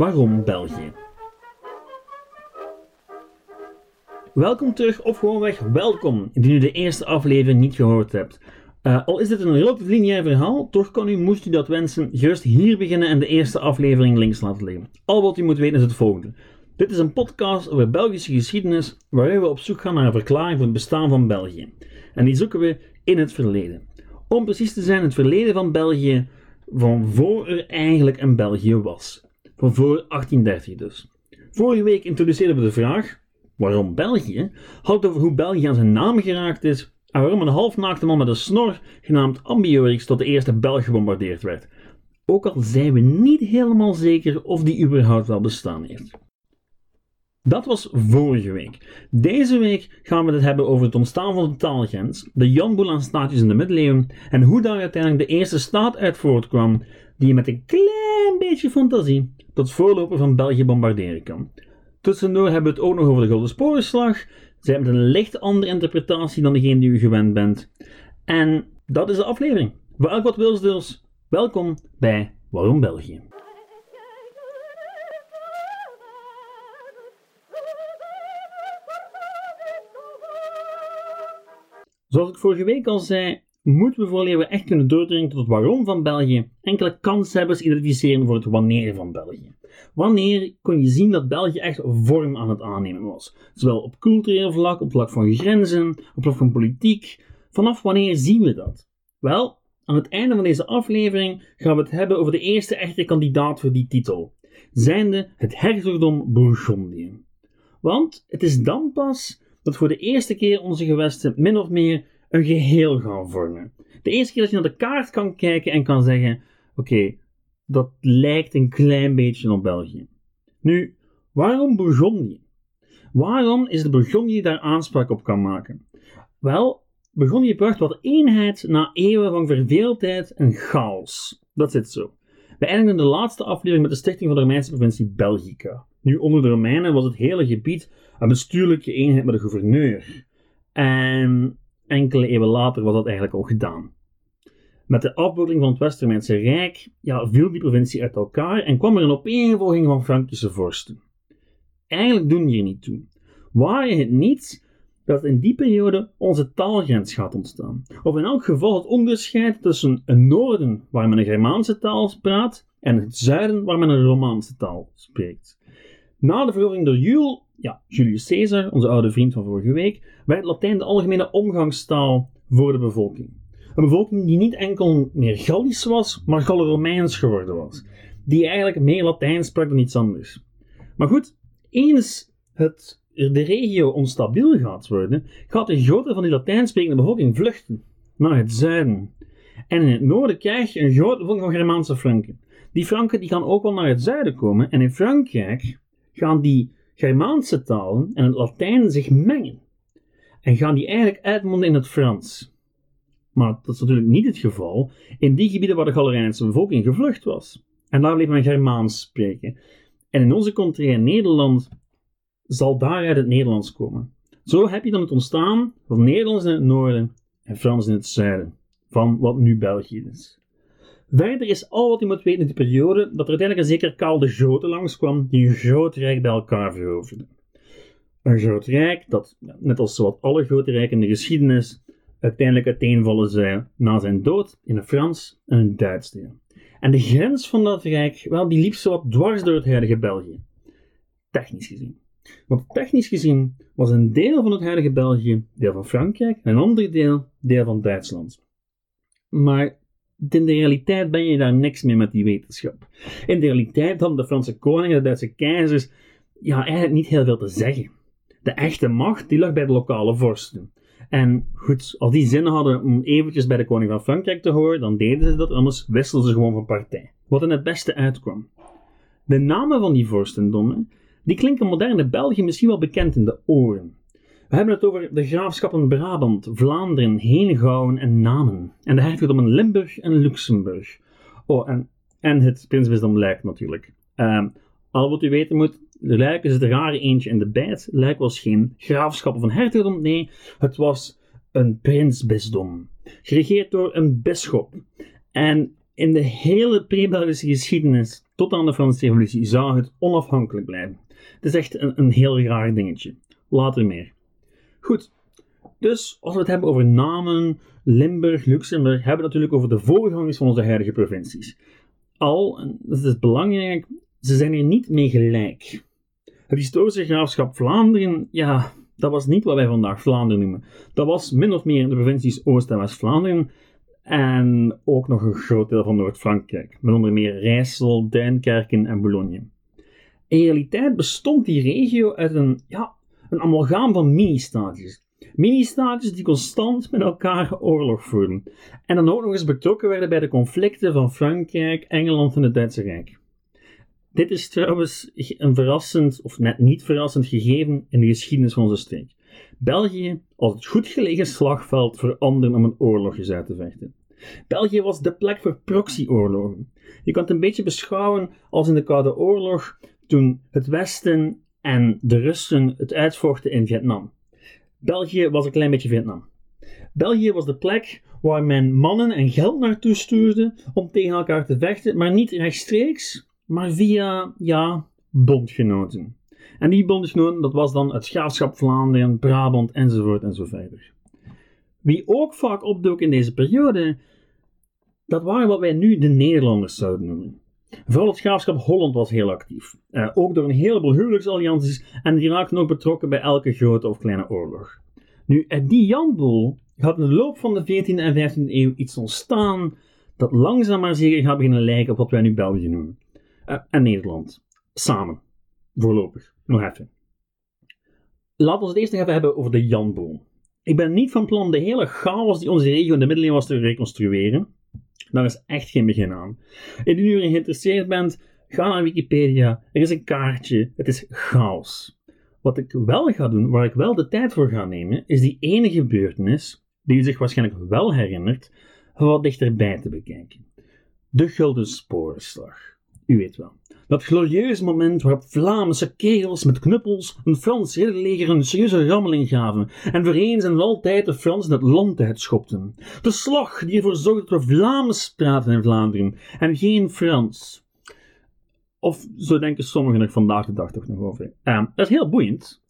Waarom België? Welkom terug of gewoonweg welkom indien u de eerste aflevering niet gehoord hebt. Uh, al is dit een relatief lineair verhaal, toch kan u, moest u dat wensen, juist hier beginnen en de eerste aflevering links laten liggen. Al wat u moet weten is het volgende. Dit is een podcast over Belgische geschiedenis waarin we op zoek gaan naar een verklaring voor het bestaan van België. En die zoeken we in het verleden. Om precies te zijn, het verleden van België van voor er eigenlijk een België was. Van voor 1830 dus. Vorige week introduceerden we de vraag, waarom België? Had over hoe België aan zijn naam geraakt is en waarom een halfnaakte man met een snor, genaamd Ambiorix, tot de eerste Belg gebombardeerd werd. Ook al zijn we niet helemaal zeker of die überhaupt wel bestaan heeft. Dat was vorige week. Deze week gaan we het hebben over het ontstaan van de taalgrens, de Jan Boelan staatjes in de middeleeuwen en hoe daar uiteindelijk de eerste staat uit voortkwam die met een klein beetje fantasie tot voorloper van België bombarderen kan. Tussendoor hebben we het ook nog over de Golden Sporenslag. Zij hebben een licht andere interpretatie dan degene die u gewend bent. En dat is de aflevering. Voor elk wat wils dus, welkom bij Waarom België. Zoals ik vorige week al zei, moeten we voordat we echt kunnen doordringen tot het waarom van België, enkele kanshebbers identificeren voor het wanneer van België. Wanneer kon je zien dat België echt vorm aan het aannemen was? Zowel op cultureel vlak, op vlak van grenzen, op vlak van politiek. Vanaf wanneer zien we dat? Wel, aan het einde van deze aflevering gaan we het hebben over de eerste echte kandidaat voor die titel, zijnde het hertogdom Bourgondië. Want het is dan pas dat voor de eerste keer onze gewesten min of meer een geheel gaan vormen. De eerste keer dat je naar de kaart kan kijken en kan zeggen: Oké, dat lijkt een klein beetje op België. Nu, waarom Bourgondië? Waarom is de Bourgondië daar aanspraak op kan maken? Wel, Bourgondië bracht wat eenheid na eeuwen van verveeldheid en chaos. Dat zit zo. We eindigen de laatste aflevering met de stichting van de Romeinse provincie Belgica. Nu, onder de Romeinen was het hele gebied een bestuurlijke eenheid met een gouverneur. En enkele eeuwen later was dat eigenlijk al gedaan. Met de afbouwing van het West-Romeinse Rijk ja, viel die provincie uit elkaar en kwam er een opeenvolging van Frankische vorsten. Eigenlijk doen hier niet toe. Waar je het niet dat in die periode onze taalgrens gaat ontstaan. Of in elk geval het onderscheid tussen een noorden waar men een Germaanse taal praat en het zuiden waar men een Romaanse taal spreekt. Na de verovering door Jules, ja, Julius Caesar, onze oude vriend van vorige week, werd Latijn de algemene omgangstaal voor de bevolking. Een bevolking die niet enkel meer Gallisch was, maar Gallo-Romeins geworden was. Die eigenlijk meer Latijn sprak dan iets anders. Maar goed, eens het, de regio onstabiel gaat worden, gaat een grote van die Latijn sprekende bevolking vluchten naar het zuiden. En in het noorden krijg je een grote bevolking van Germaanse Franken. Die Franken die gaan ook wel naar het zuiden komen en in Frankrijk gaan die Germaanse talen en het Latijn zich mengen. En gaan die eigenlijk uitmonden in het Frans. Maar dat is natuurlijk niet het geval in die gebieden waar de Galerijnse bevolking gevlucht was. En daar bleef men Germaans spreken. En in onze contrée Nederland zal daaruit het Nederlands komen. Zo heb je dan het ontstaan van Nederlands in het noorden en Frans in het zuiden, van wat nu België is. Verder is al wat je moet weten in die periode dat er uiteindelijk een zeker Karl de Grote langskwam die een groot rijk bij elkaar veroverde. Een groot rijk dat, net als zowat alle grote rijken in de geschiedenis, uiteindelijk uiteenvallen zij na zijn dood in een Frans en een Duits deel. En de grens van dat rijk, wel, die liep zo wat dwars door het huidige België. Technisch gezien. Want technisch gezien was een deel van het huidige België deel van Frankrijk en een ander deel deel van Duitsland. Maar in de realiteit ben je daar niks meer met die wetenschap. In de realiteit hadden de Franse koningen en de Duitse keizers ja, eigenlijk niet heel veel te zeggen. De echte macht die lag bij de lokale vorsten. En goed, als die zin hadden om eventjes bij de koning van Frankrijk te horen, dan deden ze dat, anders wisselden ze gewoon van partij. Wat in het beste uitkwam. De namen van die vorstendommen, die klinken moderne België misschien wel bekend in de oren. We hebben het over de graafschappen Brabant, Vlaanderen, Henegouwen en Namen. En de hertogdommen Limburg en Luxemburg. Oh, en, en het prinsbisdom Luik natuurlijk. Uh, al wat u weten moet, Luik is het rare eentje in de bijt. Luik was geen graafschappen van hertogdom, nee, het was een prinsbisdom. Geregeerd door een bisschop. En In de hele pre-Belgische geschiedenis, tot aan de Franse Revolutie, zou het onafhankelijk blijven. Het is echt een, een heel raar dingetje. Later meer. Goed, dus als we het hebben over namen, Limburg, Luxemburg, hebben we het natuurlijk over de voorgangers van onze huidige provincies. Al, en dat is belangrijk, ze zijn er niet mee gelijk. Het historische graafschap Vlaanderen, ja, dat was niet wat wij vandaag Vlaanderen noemen. Dat was min of meer de provincies Oost- en West-Vlaanderen en ook nog een groot deel van Noord-Frankrijk, met onder meer Rijssel, Duinkerken en Boulogne. In realiteit bestond die regio uit een, ja, een amalgaam van mini-staatjes. Mini-staatjes die constant met elkaar oorlog voerden. En dan ook nog eens betrokken werden bij de conflicten van Frankrijk, Engeland en het Duitse Rijk. Dit is trouwens een verrassend, of net niet verrassend gegeven in de geschiedenis van onze streek. België als het goed gelegen slagveld voor anderen om een oorlogje uit te vechten. België was de plek voor proxyoorlogen. Je kan het een beetje beschouwen als in de Koude Oorlog, toen het Westen en de Russen het uitvochten in Vietnam. België was een klein beetje Vietnam. België was de plek waar men mannen en geld naartoe stuurde om tegen elkaar te vechten, maar niet rechtstreeks, maar via, ja, bondgenoten. En die bondgenoten, dat was dan het graafschap Vlaanderen, Brabant enzovoort enzovoort. Wie ook vaak opdook in deze periode, dat waren wat wij nu de Nederlanders zouden noemen. Vooral het graafschap Holland was heel actief. Eh, ook door een heleboel huwelijksallianties en die raakten ook betrokken bij elke grote of kleine oorlog. Nu, die Janboel gaat in de loop van de 14e en 15e eeuw iets ontstaan dat langzaam maar zeker gaat beginnen lijken op wat wij nu België noemen. Uh, en Nederland. Samen. Voorlopig. Nog even. Laten we het eerst even hebben over de Janboel. Ik ben niet van plan de hele chaos die onze regio in de middeleeuwen was te reconstrueren. Daar is echt geen begin aan. Indien u geïnteresseerd bent, ga naar Wikipedia. Er is een kaartje. Het is chaos. Wat ik wel ga doen, waar ik wel de tijd voor ga nemen, is die ene gebeurtenis, die u zich waarschijnlijk wel herinnert, wat dichterbij te bekijken. De Gulden Sporenslag. U weet wel. Dat glorieuze moment waarop Vlaamse kegels met knuppels een Frans ridderleger een serieuze rammeling gaven en voor eens en altijd de Fransen het land uitschopten. De slag die ervoor zorgde dat we Vlaams praten in Vlaanderen en geen Frans. Of zo denken sommigen er vandaag de dag toch nog over. Dat is heel boeiend,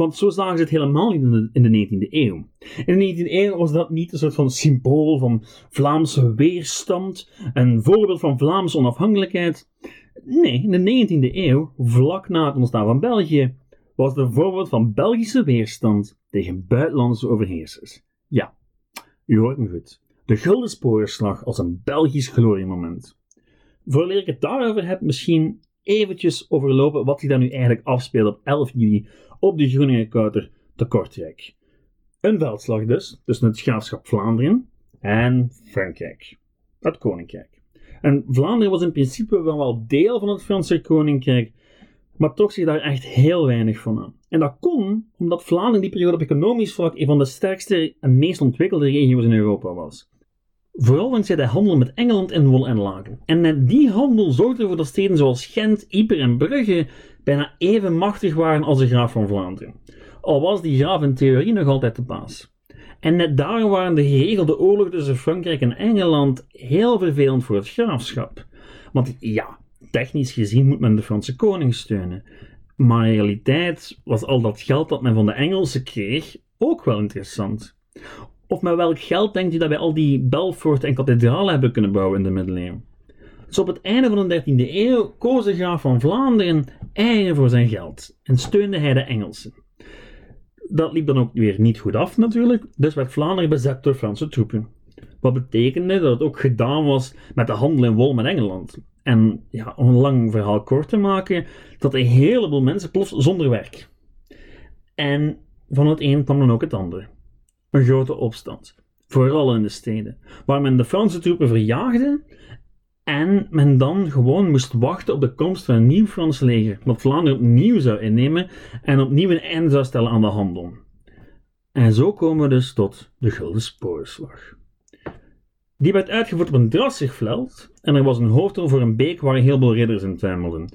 want zo zagen ze het helemaal niet in de, in de 19e eeuw. In de 19e eeuw was dat niet een soort van symbool van Vlaamse weerstand, een voorbeeld van Vlaamse onafhankelijkheid. Nee, in de 19e eeuw, vlak na het ontstaan van België, was de voorbeeld van Belgische weerstand tegen buitenlandse overheersers. Ja, u hoort me goed. De Gulden Sporenslag als een Belgisch gloriemoment. Voordat ik het daarover heb, misschien eventjes overlopen wat zich daar nu eigenlijk afspeelt op 11 juli op de Groningenkouter te Kortrijk. Een veldslag dus, tussen het graafschap Vlaanderen en Frankrijk, het koninkrijk. En Vlaanderen was in principe wel wel deel van het Franse koninkrijk, maar toch zich daar echt heel weinig van aan. En dat kon omdat Vlaanderen die periode op economisch vlak een van de sterkste en meest ontwikkelde regio's in Europa was. Vooral dankzij de handel met Engeland in wol en laken. En net die handel zorgde ervoor dat steden zoals Gent, Yper en Brugge bijna even machtig waren als de graaf van Vlaanderen. Al was die graaf in theorie nog altijd de baas. En net daarom waren de geregelde oorlogen tussen Frankrijk en Engeland heel vervelend voor het graafschap. Want ja, technisch gezien moet men de Franse koning steunen. Maar in realiteit was al dat geld dat men van de Engelsen kreeg ook wel interessant. Of met welk geld denkt u dat wij al die Belfort en kathedralen hebben kunnen bouwen in de middeleeuwen? Dus op het einde van de 13e eeuw koos de graaf van Vlaanderen eigen voor zijn geld en steunde hij de Engelsen. Dat liep dan ook weer niet goed af natuurlijk, dus werd Vlaanderen bezet door Franse troepen. Wat betekende dat het ook gedaan was met de handel in wol met Engeland. En ja, om een lang verhaal kort te maken, dat een heleboel mensen plots zonder werk. En van het een kwam dan ook het ander. Een grote opstand. Vooral in de steden, waar men de Franse troepen verjaagde en men dan gewoon moest wachten op de komst van een nieuw Frans leger, dat Vlaanderen opnieuw zou innemen en opnieuw een einde zou stellen aan de handel. En zo komen we dus tot de Gulden Spoorslag. Die werd uitgevoerd op een drassig veld en er was een hoofdrol voor een beek waar heel veel ridders in twijmelden.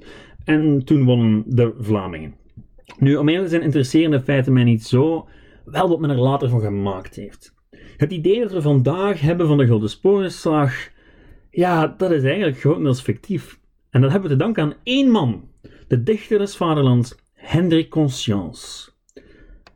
En toen wonnen de Vlamingen. Nu, om eerlijk zijn, interesseren de feiten mij niet zo, wel wat men er later van gemaakt heeft. Het idee dat we vandaag hebben van de Gulden Spoorslag Ja, dat is eigenlijk grotendeels fictief. En dat hebben we te danken aan één man, de dichter des vaderlands, Hendrik Conscience.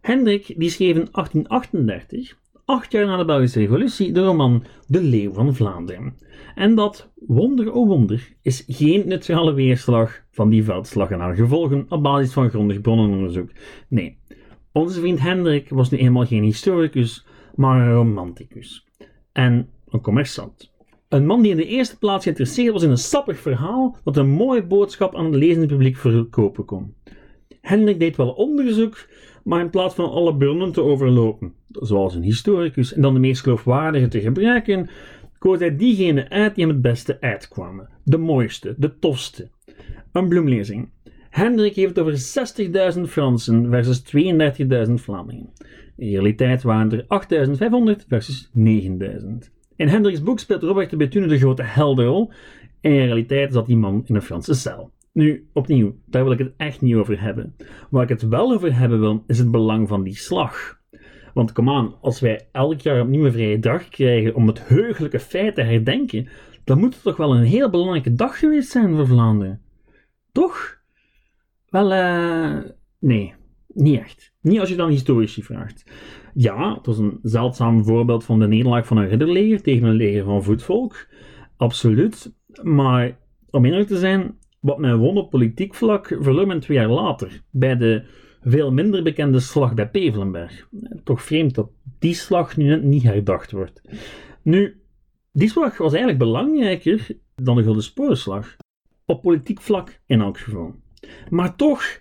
Hendrik die schreef in 1838, acht jaar na de Belgische Revolutie, de roman De Leeuw van Vlaanderen. En dat, wonder o wonder, is geen neutrale weerslag van die veldslag en haar gevolgen op basis van grondig bronnenonderzoek. Nee, onze vriend Hendrik was nu eenmaal geen historicus, maar een romanticus. En een commerçant. Een man die in de eerste plaats geïnteresseerd was in een sappig verhaal dat een mooie boodschap aan het lezende publiek verkopen kon. Hendrik deed wel onderzoek, maar in plaats van alle bronnen te overlopen, zoals een historicus, en dan de meest geloofwaardige te gebruiken, koos hij diegene uit die hem het beste uitkwamen. De mooiste, de tofste. Een bloemlezing. Hendrik heeft over 60.000 Fransen versus 32.000 Vlamingen. In realiteit waren er 8.500 versus 9.000. In Hendriks boek speelt Robert de Bethune de grote heldenrol. In realiteit zat die man in een Franse cel. Nu, opnieuw, daar wil ik het echt niet over hebben. Waar ik het wel over hebben wil, is het belang van die slag. Want kom aan, als wij elk jaar opnieuw een vrije dag krijgen om het heugelijke feit te herdenken, dan moet het toch wel een heel belangrijke dag geweest zijn voor Vlaanderen. Toch? Wel, eh, nee, niet echt. Niet als je dan historici vraagt. Ja, het was een zeldzaam voorbeeld van de nederlaag van een ridderleger tegen een leger van voetvolk. Absoluut. Maar om eerlijk te zijn, wat men won op politiek vlak verloor men twee jaar later. Bij de veel minder bekende slag bij Pevelenberg. Toch vreemd dat die slag nu net niet herdacht wordt. Nu, die slag was eigenlijk belangrijker dan de Gulden Sporenslag. Op politiek vlak in elk geval. Maar toch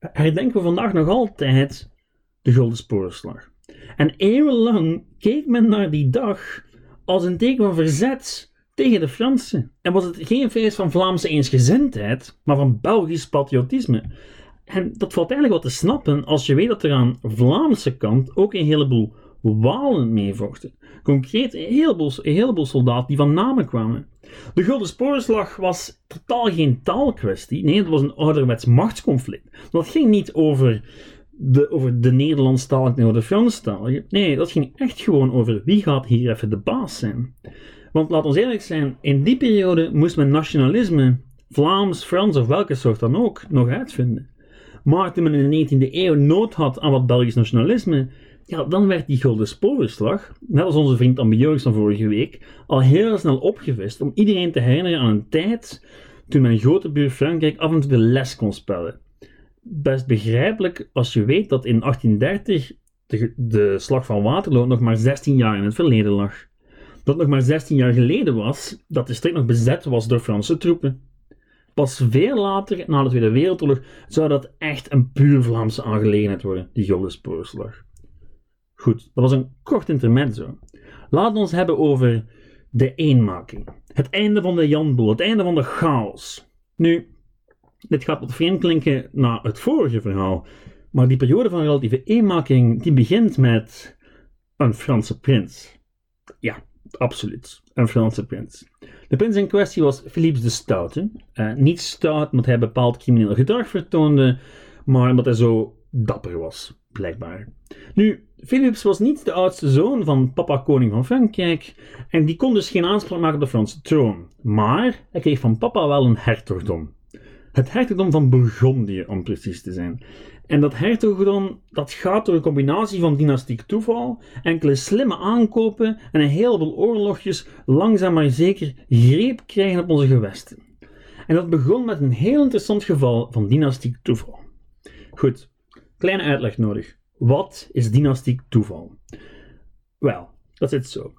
herdenken we vandaag nog altijd de Gulden Sporenslag. En eeuwenlang keek men naar die dag als een teken van verzet tegen de Fransen. En was het geen feest van Vlaamse eensgezindheid, maar van Belgisch patriotisme. En dat valt eigenlijk wel te snappen als je weet dat er aan Vlaamse kant ook een heleboel Walen meevochten. Concreet een heleboel, soldaten die van namen kwamen. De Gulden Sporenslag was totaal geen taalkwestie. Nee, het was een ouderwets machtsconflict. Dat ging niet over de, over de Nederlandstalige en de Franstalige. Nee, dat ging echt gewoon over wie gaat hier even de baas zijn. Want laat ons eerlijk zijn, in die periode moest men nationalisme, Vlaams, Frans of welke soort dan ook, nog uitvinden. Maar toen men in de 19e eeuw nood had aan wat Belgisch nationalisme, ja, dan werd die Gulden Sporenslag, net als onze vriend Ambieus van vorige week, al heel snel opgevist om iedereen te herinneren aan een tijd toen mijn grote buur Frankrijk af en toe de les kon spellen. Best begrijpelijk als je weet dat in 1830 de, de slag van Waterloo nog maar 16 jaar in het verleden lag. Dat nog maar 16 jaar geleden was dat de streek nog bezet was door Franse troepen. Pas veel later, na de Tweede Wereldoorlog, zou dat echt een puur Vlaamse aangelegenheid worden, die Gulden Spoorslag. Goed, dat was een kort intermezzo. Laten we ons hebben over de eenmaking. Het einde van de Janboel, het einde van de chaos. Nu, dit gaat wat vreemd klinken na het vorige verhaal, maar die periode van relatieve eenmaking die begint met een Franse prins. Ja, absoluut, een Franse prins. De prins in kwestie was Philips de Stoute. Uh, niet stout omdat hij bepaald crimineel gedrag vertoonde, maar omdat hij zo dapper was, blijkbaar. Nu, Philips was niet de oudste zoon van papa koning van Frankrijk en die kon dus geen aanspraak maken op de Franse troon. Maar hij kreeg van papa wel een hertogdom. Het hertogdom van Bourgondië, om precies te zijn. En dat hertogdom, dat gaat door een combinatie van dynastiek toeval, enkele slimme aankopen en een heleboel oorlogjes langzaam maar zeker greep krijgen op onze gewesten. En dat begon met een heel interessant geval van dynastiek toeval. Goed, kleine uitleg nodig. Wat is dynastiek toeval? Wel, dat zit zo.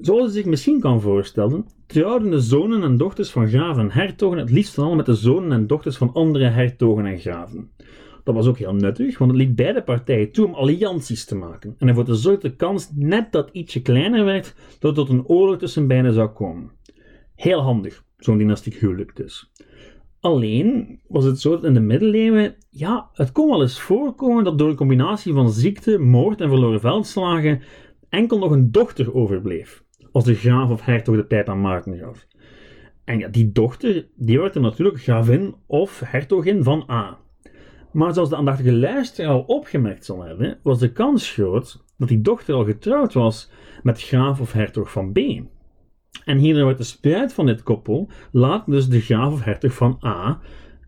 Zoals u zich misschien kan voorstellen, trouwden de zonen en dochters van graven en hertogen het liefst van met de zonen en dochters van andere hertogen en graven. Dat was ook heel nuttig, want het liet beide partijen toe om allianties te maken. En ervoor te zorgen dat de kans net dat ietsje kleiner werd, dat er tot een oorlog tussen beiden zou komen. Heel handig, zo'n dynastiek huwelijk dus. Alleen was het zo dat in de middeleeuwen, ja, het kon wel eens voorkomen dat door een combinatie van ziekte, moord en verloren veldslagen enkel nog een dochter overbleef, als de graaf of hertog de pijp aan Maarten gaf. En ja, die dochter, die werd dan natuurlijk gravin of hertogin van A. Maar zoals de aandachtige luisteraar al opgemerkt zal hebben, was de kans groot dat die dochter al getrouwd was met graaf of hertog van B. En hierdoor wordt de spruit van dit koppel laat dus de graaf of hertog van A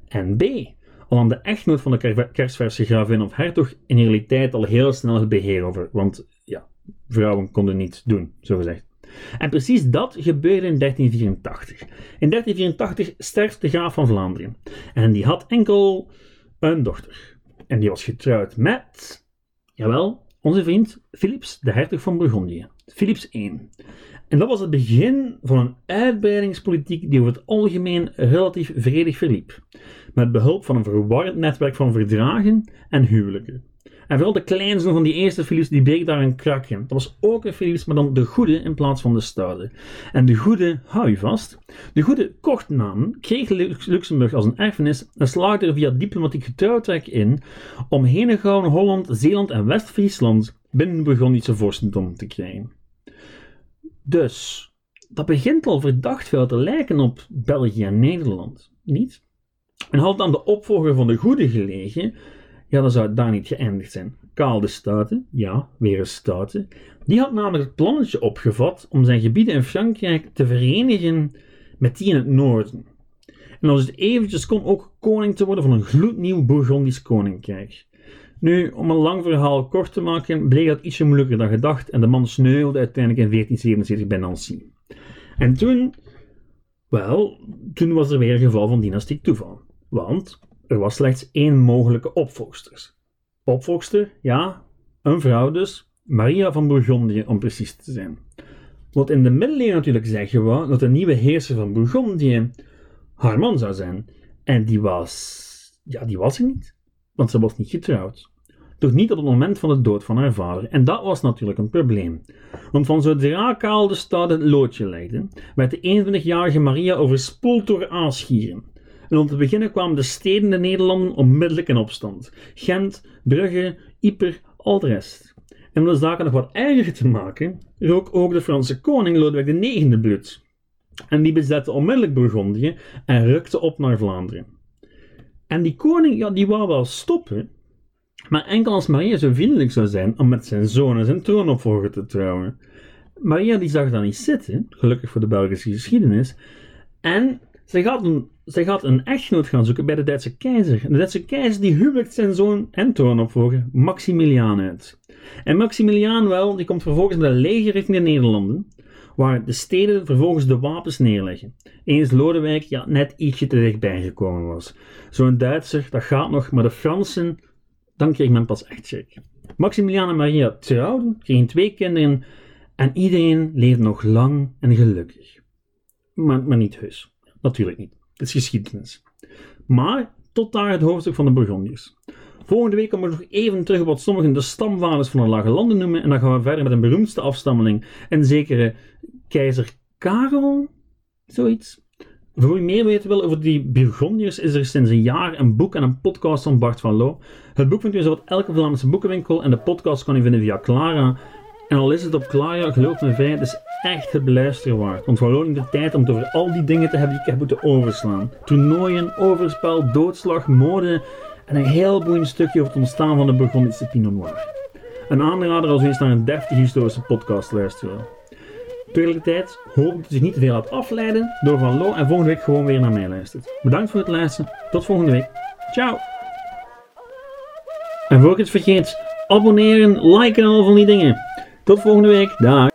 en B. Aan de echtgenoot van de kerstverse gravin of hertog in realiteit al heel snel het beheer over. Want ja, vrouwen konden niets doen, zo gezegd. En precies dat gebeurde in 1384. In 1384 sterft de graaf van Vlaanderen. En die had enkel een dochter. En die was getrouwd met, jawel, onze vriend Philips, de hertog van Burgondië. Philips I. En dat was het begin van een uitbreidingspolitiek die over het algemeen relatief vredig verliep, met behulp van een verwarrend netwerk van verdragen en huwelijken. En vooral de kleinzoon van die eerste Philips, die breekt daar een krak in. Dat was ook een Philips, maar dan de goede in plaats van de stoude. En de goede, hou je vast, de goede kortnaam kreeg Luxemburg als een erfenis en slaagde er via diplomatiek getrouwtrek in om Henegouwen, Holland, Zeeland en West-Friesland binnen Burgondische vorstendom te krijgen. Dus, dat begint al verdacht veel te lijken op België en Nederland, niet? En had dan de opvolger van de goede gelegen, ja, dan zou het daar niet geëindigd zijn. Kaal de Stoute, ja, weer een Stoute, die had namelijk het plannetje opgevat om zijn gebieden in Frankrijk te verenigen met die in het noorden. En als het eventjes kon ook koning te worden van een gloednieuw Bourgondisch koninkrijk. Nu, om een lang verhaal kort te maken, bleek dat ietsje moeilijker dan gedacht en de man sneuvelde uiteindelijk in 1477 bij Nancy. En toen, wel, toen was er weer een geval van dynastiek toeval. Want er was slechts één mogelijke opvolgster. Opvolgster, ja, een vrouw dus, Maria van Bourgondië om precies te zijn. Wat in de middeleeuwen natuurlijk zeggen we dat de nieuwe heerser van Bourgondië haar man zou zijn. En die was, ja, die was er niet, want ze was niet getrouwd. Toch niet op het moment van de dood van haar vader. En dat was natuurlijk een probleem. Want van zodra Kaal de stad het loodje legde, werd de 21-jarige Maria overspoeld door aanschieren. En om te beginnen kwamen de steden de Nederlanden onmiddellijk in opstand. Gent, Brugge, Yper, al de rest. En om de zaken nog wat erger te maken, rook ook de Franse koning Lodewijk IX bloed. En die bezette onmiddellijk Bourgondië en rukte op naar Vlaanderen. En die koning, ja, die wou wel stoppen, maar enkel als Maria zo vriendelijk zou zijn om met zijn zoon en zijn troonopvolger te trouwen. Maria die zag dat niet zitten, gelukkig voor de Belgische geschiedenis, en zij gaat een, zij gaat een echtgenoot gaan zoeken bij de Duitse keizer. de Duitse keizer die huwelijkt zijn zoon en troonopvolger Maximiliaan uit. En Maximiliaan wel, die komt vervolgens met een leger richting de Nederlanden, waar de steden vervolgens de wapens neerleggen. Eens Lodewijk ja, net ietsje te dichtbij gekomen was. Zo'n Duitser, dat gaat nog, maar de Fransen, dan kreeg men pas echt schrik. Maximiliaan en Maria trouwden, kregen twee kinderen en iedereen leefde nog lang en gelukkig. Maar, maar niet heus. Natuurlijk niet. Het is geschiedenis. Maar tot daar het hoofdstuk van de Burgondiërs. Volgende week komen we nog even terug op wat sommigen de stamvaders van de Lage Landen noemen. En dan gaan we verder met een beroemdste afstammeling. En zekere keizer Karel. Zoiets. Voor je meer weten wil over die Burgondiërs, is er sinds een jaar een boek en een podcast van Bart van Loo. Het boek vindt u zo op elke Vlaamse boekenwinkel en de podcast kan u vinden via Clara. En al is het op Clara, geloof me vrij, het is echt het beluisteren waard. Want we de tijd om het over al die dingen te hebben die ik heb moeten overslaan. Toernooien, overspel, doodslag, mode en een heel boeiend stukje over het ontstaan van de Burgondische Pinot Noir. Een aanrader als u eens naar een deftige historische podcast luisteren. Tegelijkertijd hoop dat u zich niet te veel laat afleiden door Van Lo en volgende week gewoon weer naar mij luistert. Bedankt voor het luisteren. Tot volgende week. Ciao! En voor ik het vergeet, abonneren, liken en al van die dingen. Tot volgende week. Dag.